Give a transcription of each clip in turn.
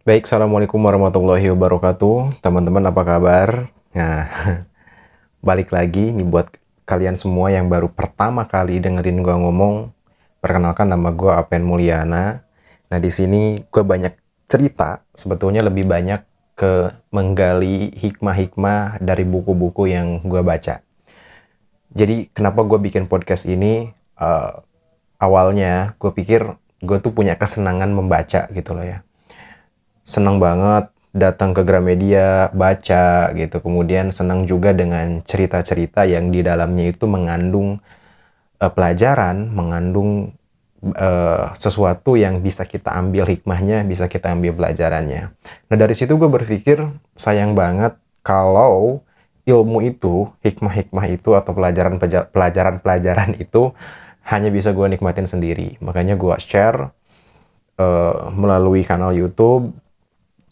Baik, Assalamualaikum warahmatullahi wabarakatuh. Teman-teman apa kabar? Nah, balik lagi nih buat kalian semua yang baru pertama kali dengerin gua ngomong. Perkenalkan nama gua Apen Mulyana. Nah, di sini gue banyak cerita, sebetulnya lebih banyak ke menggali hikmah-hikmah dari buku-buku yang gue baca. Jadi, kenapa gue bikin podcast ini? Uh, awalnya gue pikir gue tuh punya kesenangan membaca gitu loh ya senang banget datang ke Gramedia, baca gitu. Kemudian senang juga dengan cerita-cerita yang di dalamnya itu mengandung uh, pelajaran, mengandung uh, sesuatu yang bisa kita ambil hikmahnya, bisa kita ambil pelajarannya. Nah dari situ gue berpikir sayang banget kalau ilmu itu, hikmah-hikmah itu atau pelajaran-pelajaran itu hanya bisa gue nikmatin sendiri. Makanya gue share uh, melalui kanal YouTube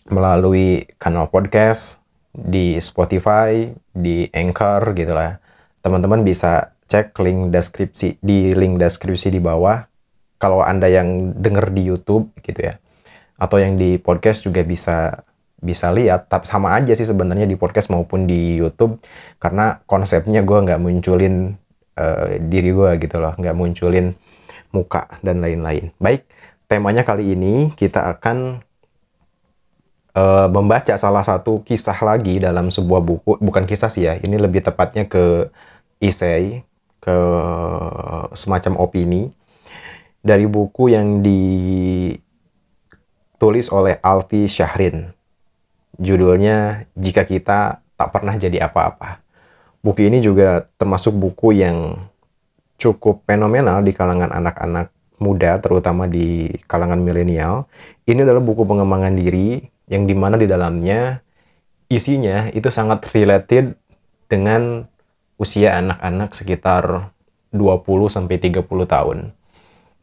melalui kanal podcast di Spotify, di Anchor gitu lah. Teman-teman bisa cek link deskripsi di link deskripsi di bawah. Kalau Anda yang denger di YouTube gitu ya. Atau yang di podcast juga bisa bisa lihat tapi sama aja sih sebenarnya di podcast maupun di YouTube karena konsepnya gue nggak munculin uh, diri gue gitu loh nggak munculin muka dan lain-lain baik temanya kali ini kita akan uh, membaca salah satu kisah lagi dalam sebuah buku, bukan kisah sih ya, ini lebih tepatnya ke isei, ke semacam opini dari buku yang ditulis oleh Alfi Syahrin. Judulnya Jika Kita Tak Pernah Jadi Apa-apa. Buku ini juga termasuk buku yang cukup fenomenal di kalangan anak-anak muda, terutama di kalangan milenial. Ini adalah buku pengembangan diri yang di mana di dalamnya isinya itu sangat related dengan usia anak-anak sekitar 20 sampai 30 tahun.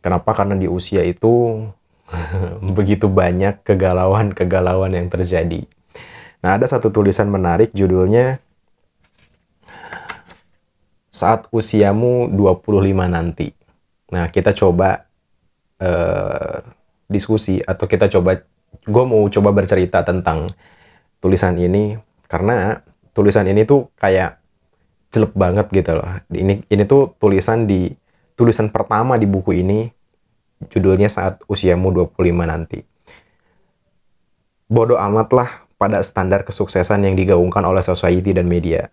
Kenapa? Karena di usia itu begitu banyak kegalauan-kegalauan yang terjadi. Nah, ada satu tulisan menarik judulnya Saat usiamu 25 nanti. Nah, kita coba uh, diskusi atau kita coba gue mau coba bercerita tentang tulisan ini karena tulisan ini tuh kayak jelek banget gitu loh. Ini ini tuh tulisan di tulisan pertama di buku ini judulnya saat usiamu 25 nanti. Bodoh amatlah pada standar kesuksesan yang digaungkan oleh society dan media.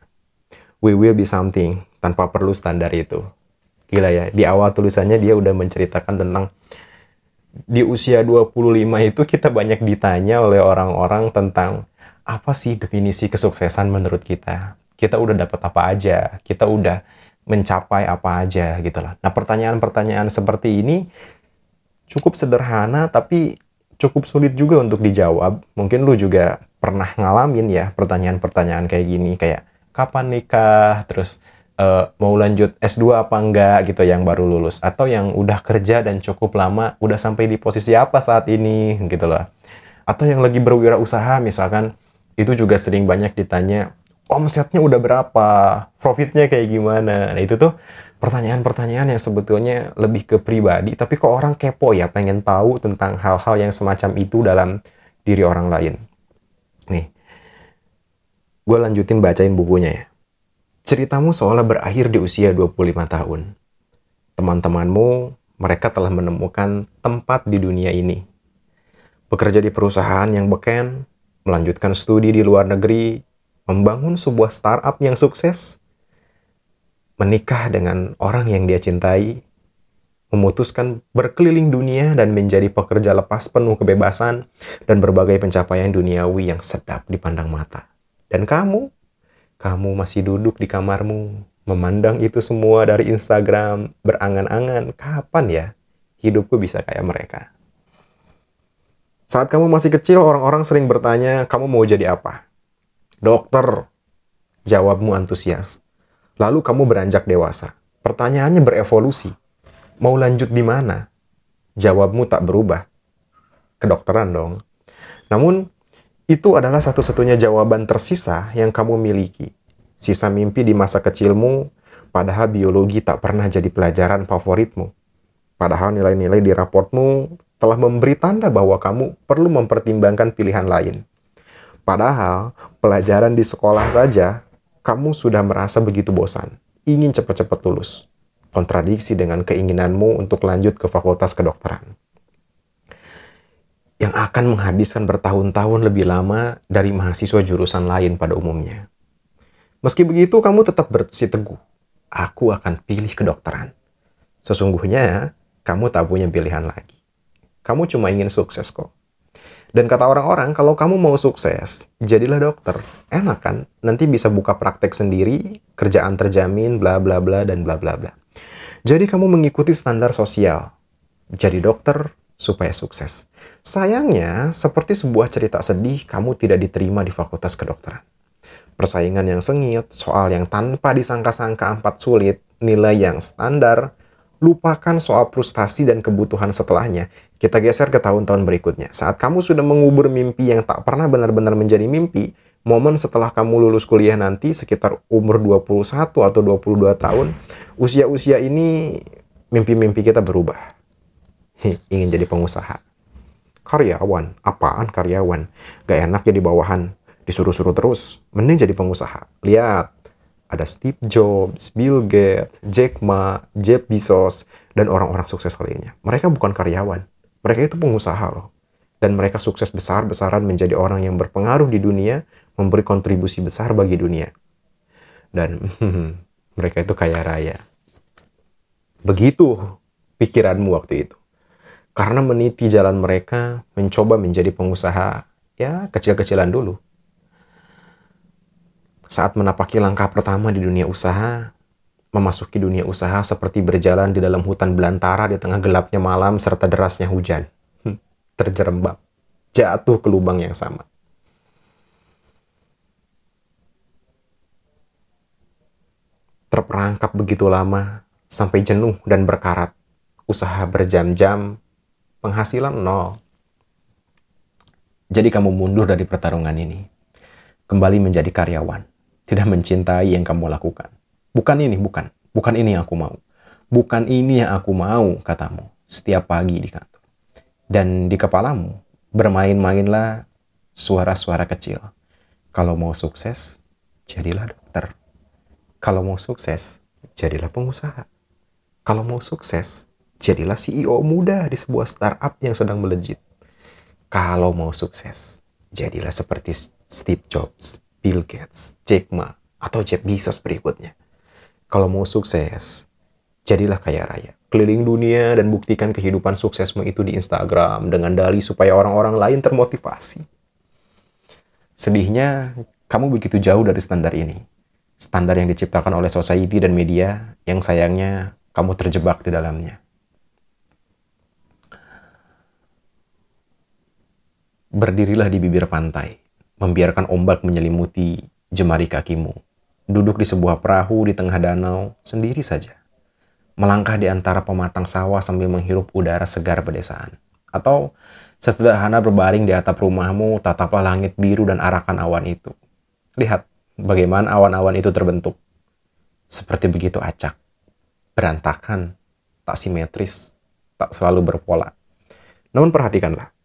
We will be something tanpa perlu standar itu. Gila ya, di awal tulisannya dia udah menceritakan tentang di usia 25 itu kita banyak ditanya oleh orang-orang tentang apa sih definisi kesuksesan menurut kita. Kita udah dapat apa aja, kita udah mencapai apa aja gitu lah. Nah pertanyaan-pertanyaan seperti ini cukup sederhana tapi cukup sulit juga untuk dijawab. Mungkin lu juga pernah ngalamin ya pertanyaan-pertanyaan kayak gini kayak kapan nikah, terus uh, mau lanjut S2 apa enggak gitu yang baru lulus atau yang udah kerja dan cukup lama udah sampai di posisi apa saat ini gitu loh. Atau yang lagi berwirausaha misalkan itu juga sering banyak ditanya omsetnya udah berapa profitnya kayak gimana. Nah itu tuh pertanyaan-pertanyaan yang sebetulnya lebih ke pribadi tapi kok orang kepo ya pengen tahu tentang hal-hal yang semacam itu dalam diri orang lain. Nih gue lanjutin bacain bukunya ya Ceritamu seolah berakhir di usia 25 tahun. Teman-temanmu, mereka telah menemukan tempat di dunia ini. Bekerja di perusahaan yang beken, melanjutkan studi di luar negeri, membangun sebuah startup yang sukses, menikah dengan orang yang dia cintai, memutuskan berkeliling dunia dan menjadi pekerja lepas penuh kebebasan dan berbagai pencapaian duniawi yang sedap dipandang mata. Dan kamu kamu masih duduk di kamarmu, memandang itu semua dari Instagram, berangan-angan, kapan ya hidupku bisa kayak mereka? Saat kamu masih kecil, orang-orang sering bertanya, kamu mau jadi apa? Dokter, jawabmu antusias. Lalu kamu beranjak dewasa. Pertanyaannya berevolusi. Mau lanjut di mana? Jawabmu tak berubah. Kedokteran dong. Namun, itu adalah satu-satunya jawaban tersisa yang kamu miliki. Sisa mimpi di masa kecilmu, padahal biologi tak pernah jadi pelajaran favoritmu. Padahal nilai-nilai di raportmu telah memberi tanda bahwa kamu perlu mempertimbangkan pilihan lain. Padahal pelajaran di sekolah saja kamu sudah merasa begitu bosan, ingin cepat-cepat lulus. Kontradiksi dengan keinginanmu untuk lanjut ke fakultas kedokteran. Yang akan menghabiskan bertahun-tahun lebih lama dari mahasiswa jurusan lain pada umumnya. Meski begitu, kamu tetap bersiteguh. Aku akan pilih kedokteran. Sesungguhnya, kamu tak punya pilihan lagi. Kamu cuma ingin sukses kok. Dan kata orang-orang, kalau kamu mau sukses, jadilah dokter. Enak kan? Nanti bisa buka praktek sendiri, kerjaan terjamin, bla bla bla, dan bla bla bla. Jadi kamu mengikuti standar sosial. Jadi dokter supaya sukses. Sayangnya, seperti sebuah cerita sedih, kamu tidak diterima di fakultas kedokteran. Persaingan yang sengit, soal yang tanpa disangka-sangka empat sulit, nilai yang standar, lupakan soal frustasi dan kebutuhan setelahnya. Kita geser ke tahun-tahun berikutnya. Saat kamu sudah mengubur mimpi yang tak pernah benar-benar menjadi mimpi, momen setelah kamu lulus kuliah nanti sekitar umur 21 atau 22 tahun, usia-usia ini mimpi-mimpi kita berubah. ingin jadi pengusaha. Karyawan, apaan karyawan? Gak enak jadi bawahan, disuruh-suruh terus. Mending jadi pengusaha. Lihat, ada Steve Jobs, Bill Gates, Jack Ma, Jeff Bezos, dan orang-orang sukses lainnya. Mereka bukan karyawan. Mereka itu pengusaha loh. Dan mereka sukses besar-besaran menjadi orang yang berpengaruh di dunia, memberi kontribusi besar bagi dunia. Dan mereka itu kaya raya. Begitu pikiranmu waktu itu. Karena meniti jalan mereka, mencoba menjadi pengusaha, ya kecil-kecilan dulu saat menapaki langkah pertama di dunia usaha, memasuki dunia usaha seperti berjalan di dalam hutan belantara di tengah gelapnya malam serta derasnya hujan. Hmm, terjerembab, jatuh ke lubang yang sama. Terperangkap begitu lama, sampai jenuh dan berkarat. Usaha berjam-jam, penghasilan nol. Jadi kamu mundur dari pertarungan ini. Kembali menjadi karyawan tidak mencintai yang kamu lakukan. Bukan ini, bukan. Bukan ini yang aku mau. Bukan ini yang aku mau, katamu, setiap pagi di kantor. Dan di kepalamu, bermain-mainlah suara-suara kecil. Kalau mau sukses, jadilah dokter. Kalau mau sukses, jadilah pengusaha. Kalau mau sukses, jadilah CEO muda di sebuah startup yang sedang melejit. Kalau mau sukses, jadilah seperti Steve Jobs Bill Gates, Jack Ma, atau Jeff Bezos berikutnya. Kalau mau sukses, jadilah kaya raya. Keliling dunia dan buktikan kehidupan suksesmu itu di Instagram dengan dali supaya orang-orang lain termotivasi. Sedihnya, kamu begitu jauh dari standar ini. Standar yang diciptakan oleh society dan media yang sayangnya kamu terjebak di dalamnya. Berdirilah di bibir pantai membiarkan ombak menyelimuti jemari kakimu. Duduk di sebuah perahu di tengah danau sendiri saja. Melangkah di antara pematang sawah sambil menghirup udara segar pedesaan. Atau sesederhana berbaring di atap rumahmu, tataplah langit biru dan arakan awan itu. Lihat bagaimana awan-awan itu terbentuk. Seperti begitu acak, berantakan, tak simetris, tak selalu berpola. Namun perhatikanlah,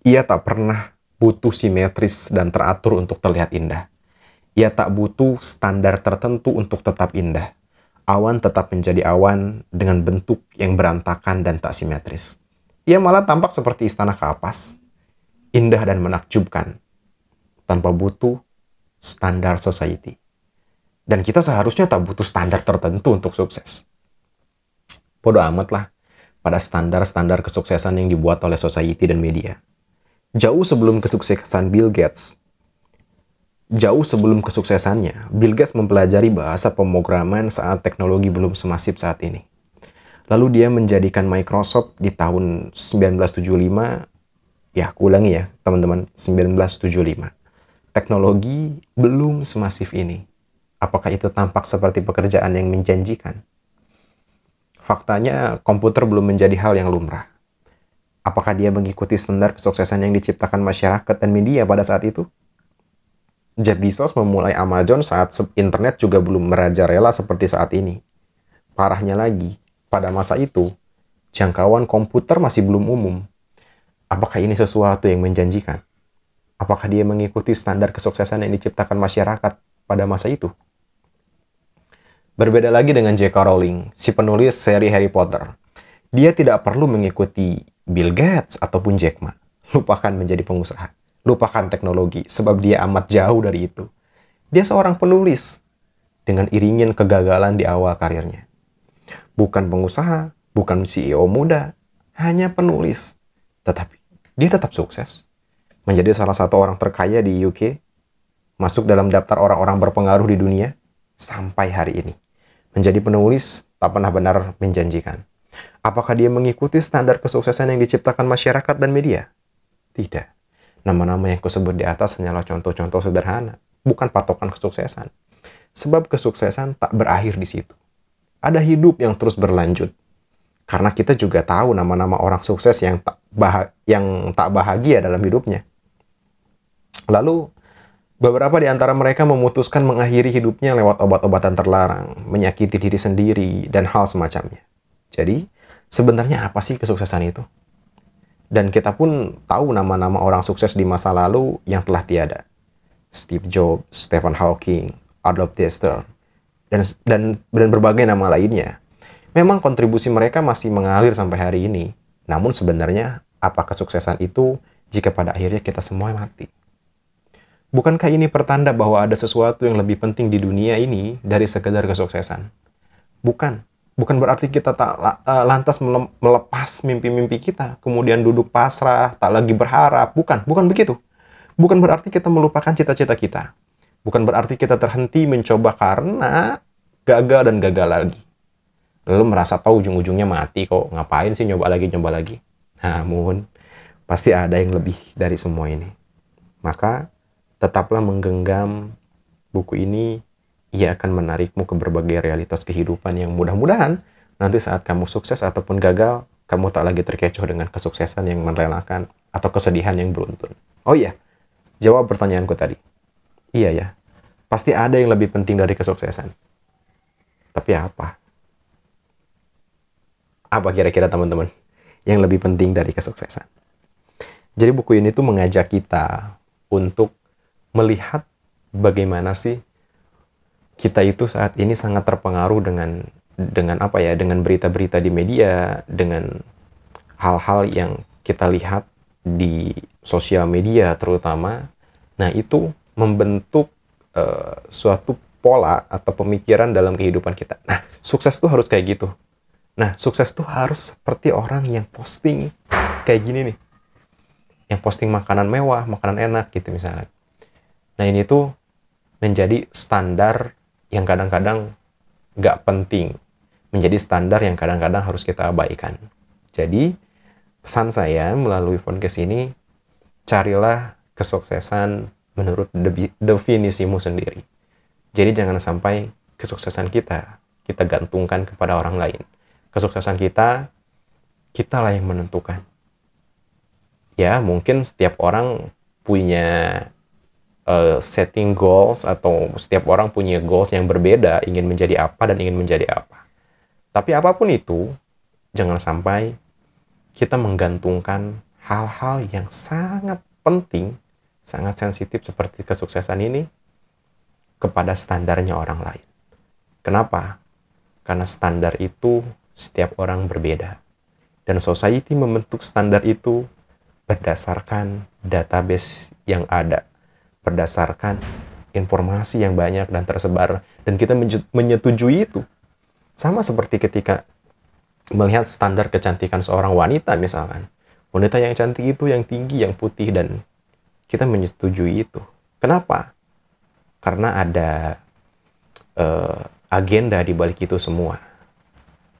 ia tak pernah butuh simetris dan teratur untuk terlihat indah. Ia tak butuh standar tertentu untuk tetap indah. Awan tetap menjadi awan dengan bentuk yang berantakan dan tak simetris. Ia malah tampak seperti istana kapas, indah dan menakjubkan, tanpa butuh standar society. Dan kita seharusnya tak butuh standar tertentu untuk sukses. Bodoh amat lah pada standar-standar kesuksesan yang dibuat oleh society dan media Jauh sebelum kesuksesan Bill Gates, jauh sebelum kesuksesannya, Bill Gates mempelajari bahasa pemrograman saat teknologi belum semasif saat ini. Lalu dia menjadikan Microsoft di tahun 1975, ya aku ulangi ya teman-teman, 1975. Teknologi belum semasif ini. Apakah itu tampak seperti pekerjaan yang menjanjikan? Faktanya, komputer belum menjadi hal yang lumrah Apakah dia mengikuti standar kesuksesan yang diciptakan masyarakat dan media pada saat itu? Jeff Bezos memulai Amazon saat internet juga belum merajalela seperti saat ini. Parahnya lagi, pada masa itu, Jangkauan komputer masih belum umum. Apakah ini sesuatu yang menjanjikan? Apakah dia mengikuti standar kesuksesan yang diciptakan masyarakat pada masa itu? Berbeda lagi dengan J.K. Rowling, si penulis seri Harry Potter. Dia tidak perlu mengikuti Bill Gates ataupun Jack Ma. Lupakan menjadi pengusaha. Lupakan teknologi, sebab dia amat jauh dari itu. Dia seorang penulis dengan iringin kegagalan di awal karirnya. Bukan pengusaha, bukan CEO muda, hanya penulis. Tetapi dia tetap sukses. Menjadi salah satu orang terkaya di UK, masuk dalam daftar orang-orang berpengaruh di dunia sampai hari ini. Menjadi penulis tak pernah benar menjanjikan. Apakah dia mengikuti standar kesuksesan yang diciptakan masyarakat dan media? Tidak. Nama-nama yang kusebut di atas hanyalah contoh-contoh sederhana, bukan patokan kesuksesan. Sebab kesuksesan tak berakhir di situ. Ada hidup yang terus berlanjut. Karena kita juga tahu nama-nama orang sukses yang tak, yang tak bahagia dalam hidupnya. Lalu, beberapa di antara mereka memutuskan mengakhiri hidupnya lewat obat-obatan terlarang, menyakiti diri sendiri, dan hal semacamnya. Jadi, sebenarnya apa sih kesuksesan itu? Dan kita pun tahu nama-nama orang sukses di masa lalu yang telah tiada. Steve Jobs, Stephen Hawking, Adolf Dassler, dan, dan, dan berbagai nama lainnya. Memang kontribusi mereka masih mengalir sampai hari ini. Namun sebenarnya apa kesuksesan itu jika pada akhirnya kita semua mati? Bukankah ini pertanda bahwa ada sesuatu yang lebih penting di dunia ini dari sekedar kesuksesan? Bukan. Bukan berarti kita tak uh, lantas melepas mimpi-mimpi kita, kemudian duduk pasrah, tak lagi berharap. Bukan, bukan begitu. Bukan berarti kita melupakan cita-cita kita. Bukan berarti kita terhenti mencoba karena gagal dan gagal lagi. Lalu merasa tahu ujung-ujungnya mati kok. Ngapain sih nyoba lagi, nyoba lagi. Namun, pasti ada yang lebih dari semua ini. Maka, tetaplah menggenggam buku ini ia akan menarikmu ke berbagai realitas kehidupan yang mudah-mudahan nanti saat kamu sukses ataupun gagal, kamu tak lagi terkecoh dengan kesuksesan yang merelakan atau kesedihan yang beruntun. Oh iya, jawab pertanyaanku tadi. Iya ya, pasti ada yang lebih penting dari kesuksesan. Tapi apa? Apa kira-kira teman-teman yang lebih penting dari kesuksesan? Jadi buku ini tuh mengajak kita untuk melihat bagaimana sih kita itu saat ini sangat terpengaruh dengan dengan apa ya dengan berita-berita di media dengan hal-hal yang kita lihat di sosial media terutama. Nah itu membentuk uh, suatu pola atau pemikiran dalam kehidupan kita. Nah sukses tuh harus kayak gitu. Nah sukses tuh harus seperti orang yang posting kayak gini nih. Yang posting makanan mewah makanan enak gitu misalnya. Nah ini tuh menjadi standar yang kadang-kadang nggak penting menjadi standar yang kadang-kadang harus kita abaikan. Jadi, pesan saya melalui podcast ini, carilah kesuksesan menurut definisimu sendiri. Jadi jangan sampai kesuksesan kita, kita gantungkan kepada orang lain. Kesuksesan kita, kita lah yang menentukan. Ya, mungkin setiap orang punya uh, setting goals atau setiap orang punya goals yang berbeda, ingin menjadi apa dan ingin menjadi apa. Tapi apa pun itu, jangan sampai kita menggantungkan hal-hal yang sangat penting, sangat sensitif seperti kesuksesan ini kepada standarnya orang lain. Kenapa? Karena standar itu setiap orang berbeda. Dan society membentuk standar itu berdasarkan database yang ada berdasarkan informasi yang banyak dan tersebar. Dan kita menyetujui itu. Sama seperti ketika melihat standar kecantikan seorang wanita misalkan. Wanita yang cantik itu yang tinggi yang putih dan kita menyetujui itu. Kenapa? Karena ada uh, agenda di balik itu semua.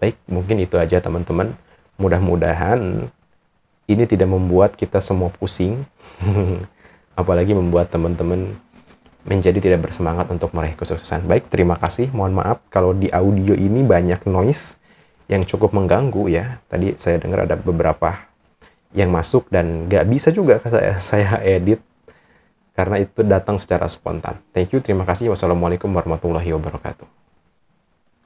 Baik mungkin itu aja teman-teman. Mudah-mudahan ini tidak membuat kita semua pusing apalagi membuat teman-teman menjadi tidak bersemangat untuk meraih kesuksesan. Baik, terima kasih. Mohon maaf kalau di audio ini banyak noise yang cukup mengganggu ya. Tadi saya dengar ada beberapa yang masuk dan nggak bisa juga saya, saya edit karena itu datang secara spontan. Thank you, terima kasih. Wassalamualaikum warahmatullahi wabarakatuh.